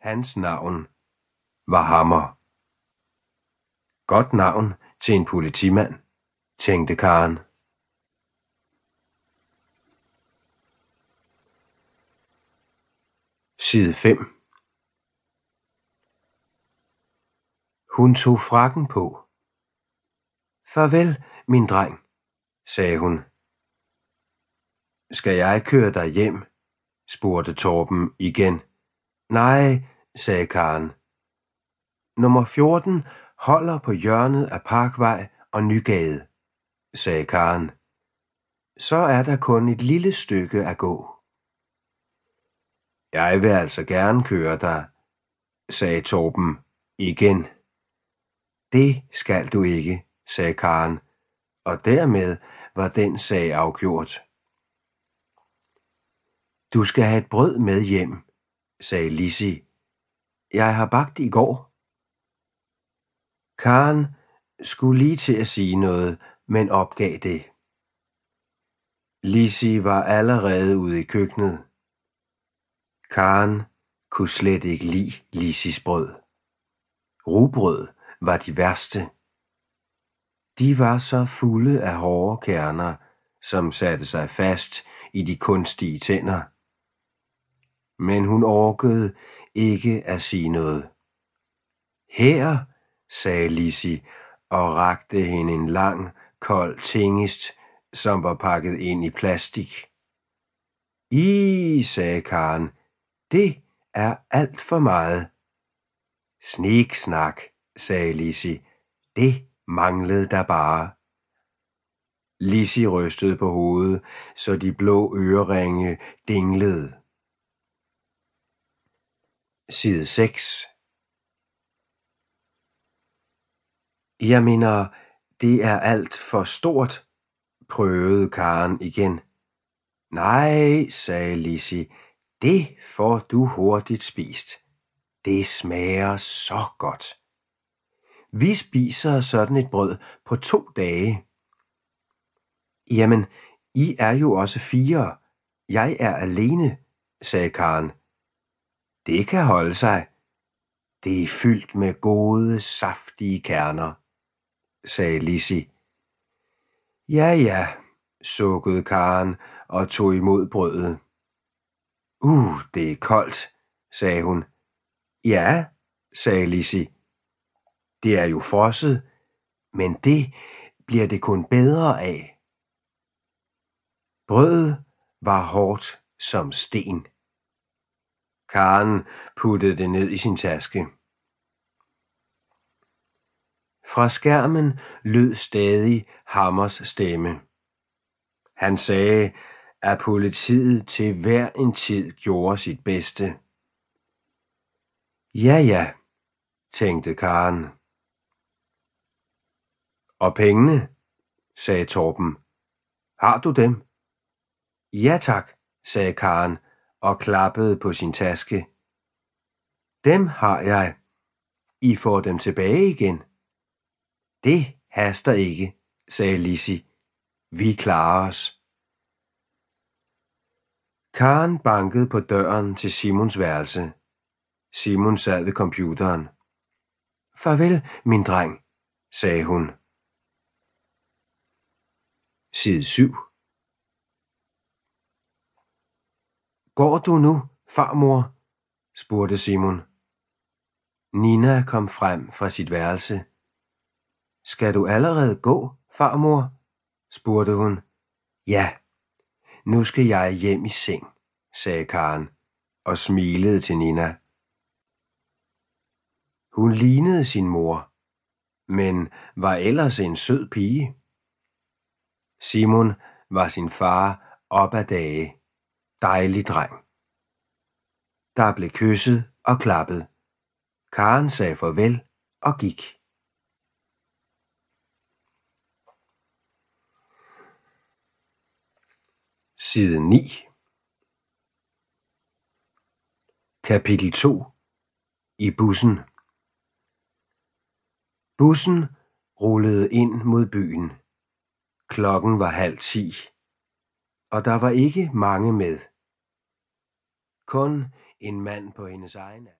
Hans navn var Hammer. Godt navn til en politimand, tænkte Karen. Side 5 Hun tog frakken på. Farvel, min dreng, sagde hun. Skal jeg køre dig hjem? spurgte Torben igen. Nej, sagde Karen. Nummer 14 holder på hjørnet af Parkvej og Nygade, sagde Karen. Så er der kun et lille stykke at gå. Jeg vil altså gerne køre dig, sagde Torben igen. Det skal du ikke, sagde Karen, og dermed var den sag afgjort. Du skal have et brød med hjem, sagde Lissi. Jeg har bagt i går. Karen skulle lige til at sige noget, men opgav det. Lissi var allerede ude i køkkenet. Karen kunne slet ikke lide Lissis brød. Rugbrød var de værste. De var så fulde af hårde kerner, som satte sig fast i de kunstige tænder. Men hun orkede ikke at sige noget. Her, sagde Lisi og rakte hende en lang, kold tingest, som var pakket ind i plastik. I, sagde Karen, det er alt for meget. Sniksnak, sagde Lisi. Det manglede der bare. Lisi rystede på hovedet, så de blå øreringe dinglede. Side 6 Jeg mener, det er alt for stort, prøvede Karen igen. Nej, sagde Lisi, det får du hurtigt spist. Det smager så godt. Vi spiser sådan et brød på to dage. Jamen, I er jo også fire. Jeg er alene, sagde Karen. Det kan holde sig. Det er fyldt med gode, saftige kerner, sagde Lissi. Ja, ja, sukkede Karen og tog imod brødet. Uh, det er koldt, sagde hun. Ja, sagde Lissi. Det er jo frosset, men det bliver det kun bedre af. Brødet var hårdt som sten. Karen puttede det ned i sin taske. Fra skærmen lød stadig Hammers stemme. Han sagde, at politiet til hver en tid gjorde sit bedste. Ja, ja, tænkte Karen. Og pengene, sagde Torben. Har du dem? Ja tak, sagde Karen og klappede på sin taske. Dem har jeg. I får dem tilbage igen. Det haster ikke, sagde Lisi. Vi klarer os. Karen bankede på døren til Simons værelse. Simon sad ved computeren. Farvel, min dreng, sagde hun. Side 7 Går du nu, farmor? spurgte Simon. Nina kom frem fra sit værelse. Skal du allerede gå, farmor? spurgte hun. Ja, nu skal jeg hjem i seng, sagde Karen og smilede til Nina. Hun lignede sin mor, men var ellers en sød pige. Simon var sin far op ad dage dejlig dreng. Der blev kysset og klappet. Karen sagde farvel og gik. Side 9 Kapitel 2 I bussen Bussen rullede ind mod byen. Klokken var halv ti, og der var ikke mange med. Kun en mand på hendes egen